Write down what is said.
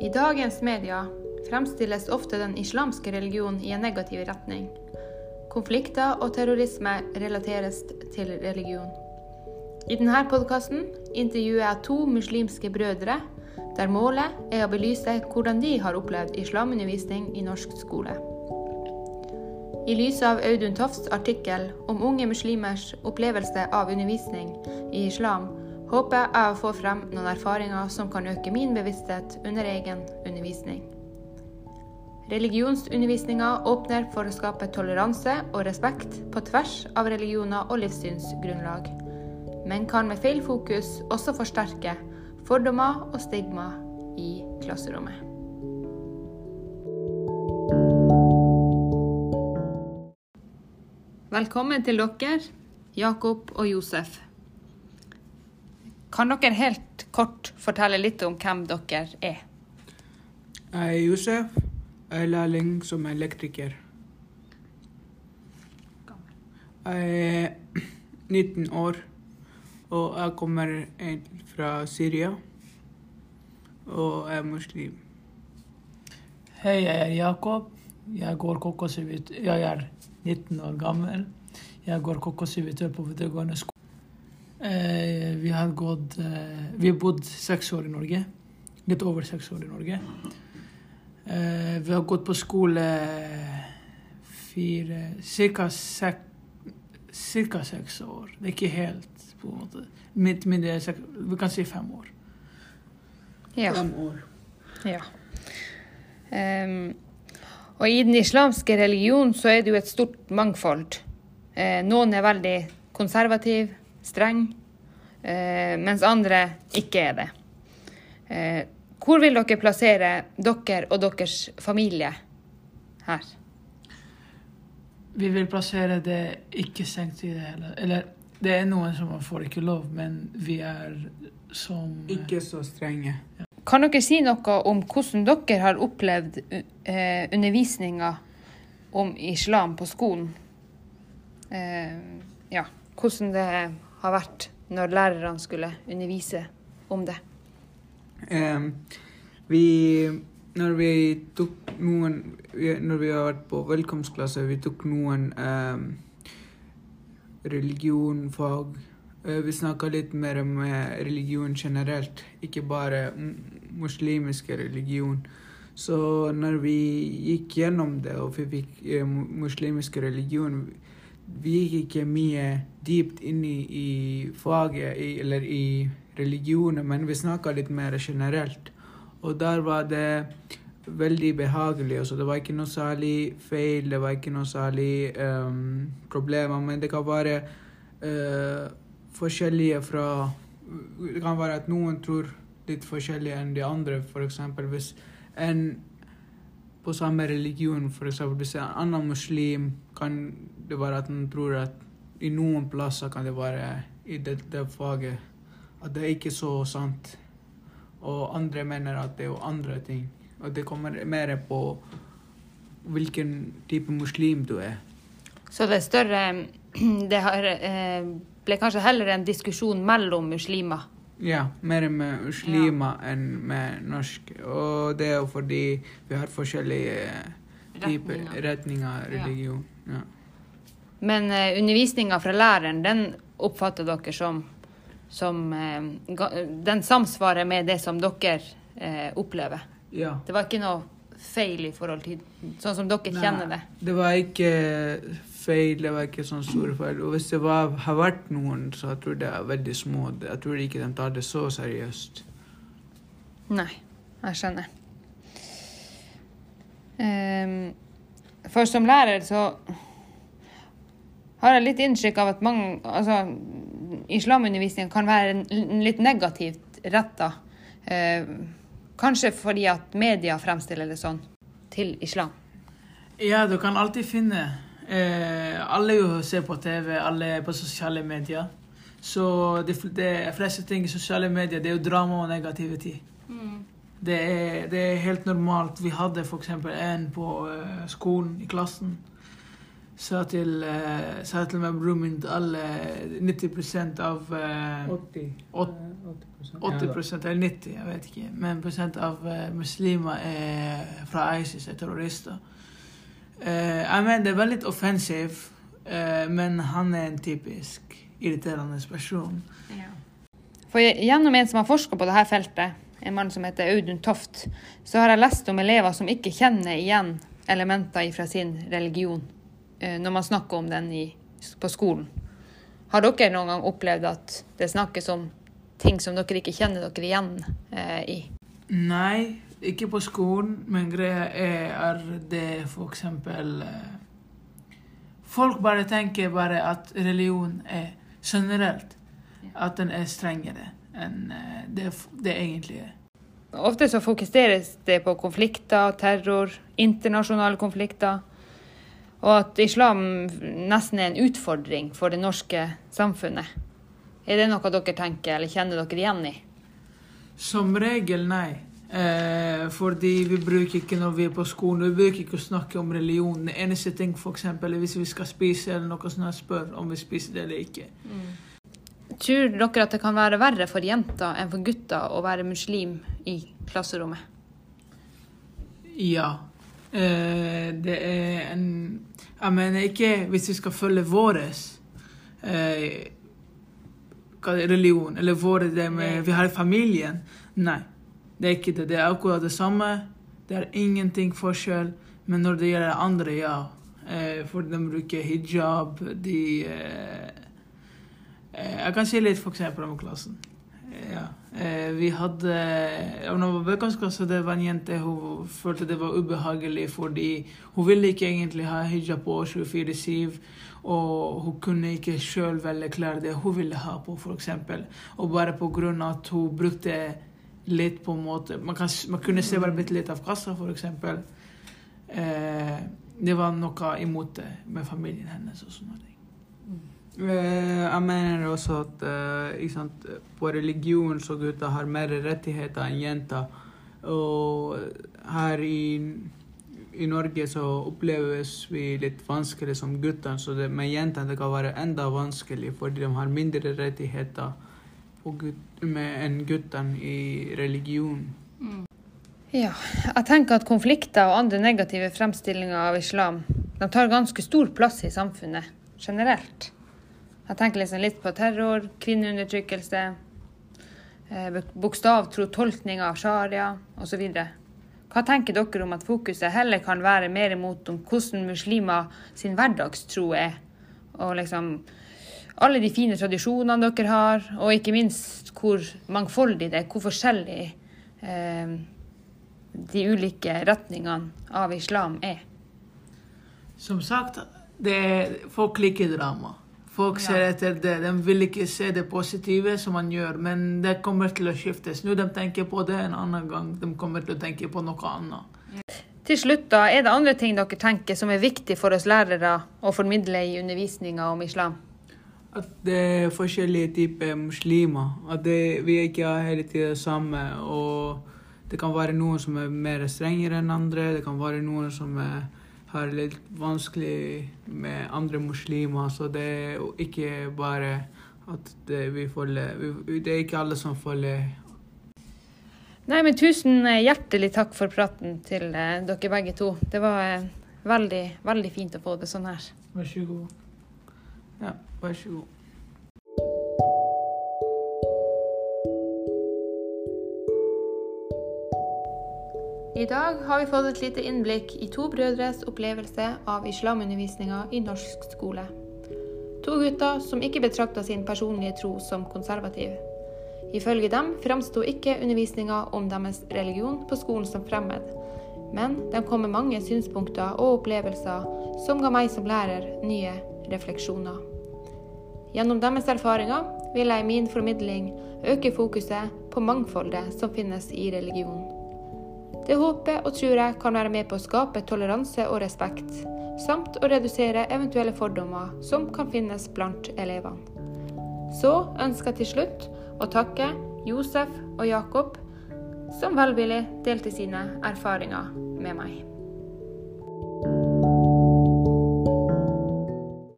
I dagens media fremstilles ofte den islamske religionen i en negativ retning. Konflikter og terrorisme relateres til religion. I denne podkasten intervjuer jeg to muslimske brødre, der målet er å belyse hvordan de har opplevd islamundervisning i norsk skole. I lys av Audun Tofts artikkel om unge muslimers opplevelse av undervisning i islam, håper jeg å få frem noen erfaringer som kan øke min bevissthet under egen undervisning. Religionsundervisninga åpner for å skape toleranse og respekt på tvers av religioner og livssynsgrunnlag, men kan med feil fokus også forsterke fordommer og stigma i klasserommet. Velkommen til dere, Jakob og Josef. Kan dere helt kort fortelle litt om hvem dere er? Jeg er Josef. Jeg er lærling som elektriker. Jeg er 19 år, og jeg kommer fra Syria. Og jeg er muslim. Hei, jeg er Jakob. Jeg går kokosivitør. Jeg er 19 år gammel. Jeg går kokosivitør på videregående skole. Eh, vi har gått eh, Vi har bodd seks år i Norge. Litt over seks år i Norge. Eh, vi har gått på skole fire Cirka seks Cirka seks år. Det er ikke helt, på en måte. Midt, mindre, vi kan si fem år. Ja. Fem år. ja. Um, og i den islamske religionen så er det jo et stort mangfold. Eh, noen er veldig konservativ, streng, eh, mens andre ikke er det. Eh, hvor vil dere plassere dere og deres familie her? Vi vil plassere det ikke stengt i det hele. Eller det er noen som får ikke lov, men vi er som Ikke så strenge. Kan dere si noe om hvordan dere har opplevd eh, undervisninga om islam på skolen? Eh, ja, hvordan det har vært når lærerne skulle undervise om det. Em, vi Når vi tok noen Når vi har vært på velkomstklasse, vi tok noen em, religionfag. Eh, Vi snakka litt mer om eh, religion generelt, ikke bare m- religion. Så når vi gikk gjennom det, og vi fikk muslimsk religion Vi gikk ikke mye dypt inn i, i faget, i, eller i religionen, men vi snakka litt mer generelt. Og der var det veldig behagelig. Altså, det var ikke noe særlig feil, det var ikke noe særlig um, problemer, men det kan være uh, forskjellige fra Det kan være at noen tror litt forskjellig enn de andre. F.eks. hvis en på samme religion, f.eks. hvis en annen muslim, kan det være at han tror at i noen plasser kan det være i det, det faget at det er ikke så sant. Og andre mener at det er jo andre ting. Og det kommer mer på hvilken type muslim du er. Så det er større Det eh, ble kanskje heller en diskusjon mellom muslimer. Ja, mer med muslimer enn med norsk. Og det er jo fordi vi har forskjellige typer Retninger. retninger religion. Ja. Men uh, undervisninga fra læreren, den oppfatter dere som, som uh, Den samsvarer med det som dere uh, opplever. ja. Det var ikke noe feil i forhold til sånn som dere Nei, kjenner det. Det var ikke feil, det var ikke sånn store feil. Og hvis det var, har vært noen, så jeg tror det er veldig små. Jeg tror ikke de tar det så seriøst. Nei, jeg skjønner. Um, for som lærer så har jeg litt inntrykk av at mange Altså, islamundervisningen kan være litt negativt retta. kanskje fordi at media fremstiller det sånn til islam. Ja, du kan alltid finne eh, Alle jo ser på TV, alle er på sosiale medier. Så de, de fleste ting i sosiale medier, det er jo drama og negativitet. Det, er, det er helt normalt. Vi hadde f.eks. en på eh, skolen i klassen. Sa til, eh, sa til meg broren min at alle 90% av eh, 80. åt- 80% eller 90, jeg vet ikke. Men prosent av eh, muslimer er fra ISIS, er terrorister. Eh, jeg mener det er veldig offensivt, uh, men han er en typisk irriterende person. For gjennom en som har forska på dette feltet, en mann som heter Audun Toft, så har jeg lest om elever som ikke kjenner igjen elementer fra sin religion uh, når man snakker om den i, på skolen. Har dere noen gang opplevd at det snakkes om ting som dere ikke kjenner dere igjen eh, i? Nei, ikke på skolen, men greia er det for eksempel eh, Folk bare tenker bare at religion er generelt. At den er strengere enn eh, det det egentlig er. Ofte så fokuseres det på konflikter, terror, internasjonale konflikter. Og at islam nesten er en utfordring for det norske samfunnet. Er det noe dere tenker eller kjenner dere igjen i? Som regel nei. Eh, fordi vi bruker ikke når vi er på skolen, vi bruker ikke å snakke om religion. Det eneste ting for er hvis vi skal spise eller noe sånt, spør om vi spiser det eller ikke. Tror dere at det kan være verre for jenter enn for gutter å være muslim i klasserommet? Ja. Eh, det er en Jeg mener ikke hvis vi skal følge vår eh, religion, eller våre det med vi har familien. Nei, det er ikke det. Det er akkurat det samme. Det er ingenting forskjell. Men når det gjelder andre, ja. Eh, for de bruker hijab, de eh, eh, Jeg kan si litt eksempel om klassen. Ja. Vi hadde jeg var bøkeklasse, det var en jente hun følte det var ubehagelig fordi hun ville ikke egentlig ha hijab på 24-7. Og hun kunne ikke sjøl velge klær det hun ville ha på, f.eks. Og bare av at hun brukte litt på en måte Man, kan, man kunne se bare bitte litt av kassa, f.eks. Eh, det var noe imot det med familien hennes og sånne ting. Eh, Jeg mener også at eh, sant, på religion så gutter har mer rettigheter enn jenter. Og her i, i Norge så oppleves vi litt vanskelig som gutter, så det, med jentene det kan være enda vanskelig fordi de har mindre rettigheter på gut, med, enn guttene i religion. Ja, jeg tenker at konflikter og andre negative fremstillinger av islam de tar ganske stor plass i samfunnet generelt. Jeg tenker liksom litt på terror, kvinneundertrykkelse, eh, bokstavtro tolkning av sharia osv. Hva tenker dere om at fokuset heller kan være mer mot om hvordan muslimer sin hverdagstro er? Og liksom alle de fine tradisjonene dere har, og ikke minst hvor mangfoldig det er, hvor forskjellig eh, de ulike retningene av islam er. Som sagt, det folk liker drama. Folk ser Ja. etter det. De vil ikke se det positive som man gjør, men det kommer til å skiftes. Nå de tenker på det, en annen gang de kommer til å tenke på noe annet. Til slutt, da, er det andre ting dere tenker som er viktig for oss lærere å formidle i undervisninga om islam? At det er forskjellige typer muslimer. At det, vi ikke er hele tiden det samme. Og det kan være noen som er mer strengere enn andre. Det kan være noen som er, har litt vanskelig med andre muslimer. Så det er ikke bare at det, vi følger Det er ikke alle som følger Nei, men tusen eh, hjertelig takk for praten til eh, dere begge to. Det var eh, veldig, veldig fint å få det sånn her. Vær så god. Ja, vær så god. I dag har vi fått et lite innblikk i to brødres opplevelse av islamundervisninga i norsk skole. To gutter som ikke betrakta sin personlige tro som konservativ. Ifølge dem framsto ikke undervisninga om deres religion på skolen som fremmed, men de kom med mange synspunkter og opplevelser som ga meg som lærer nye refleksjoner. Gjennom deres erfaringer vil jeg i min formidling øke fokuset på mangfoldet som finnes i religionen. Det håper og tror jeg kan være med på å skape toleranse og respekt, samt å redusere eventuelle fordommer som kan finnes blant elevene. Så ønsker jeg til slutt å takke Josef og Jakob, som velvillig delte sine erfaringer med meg.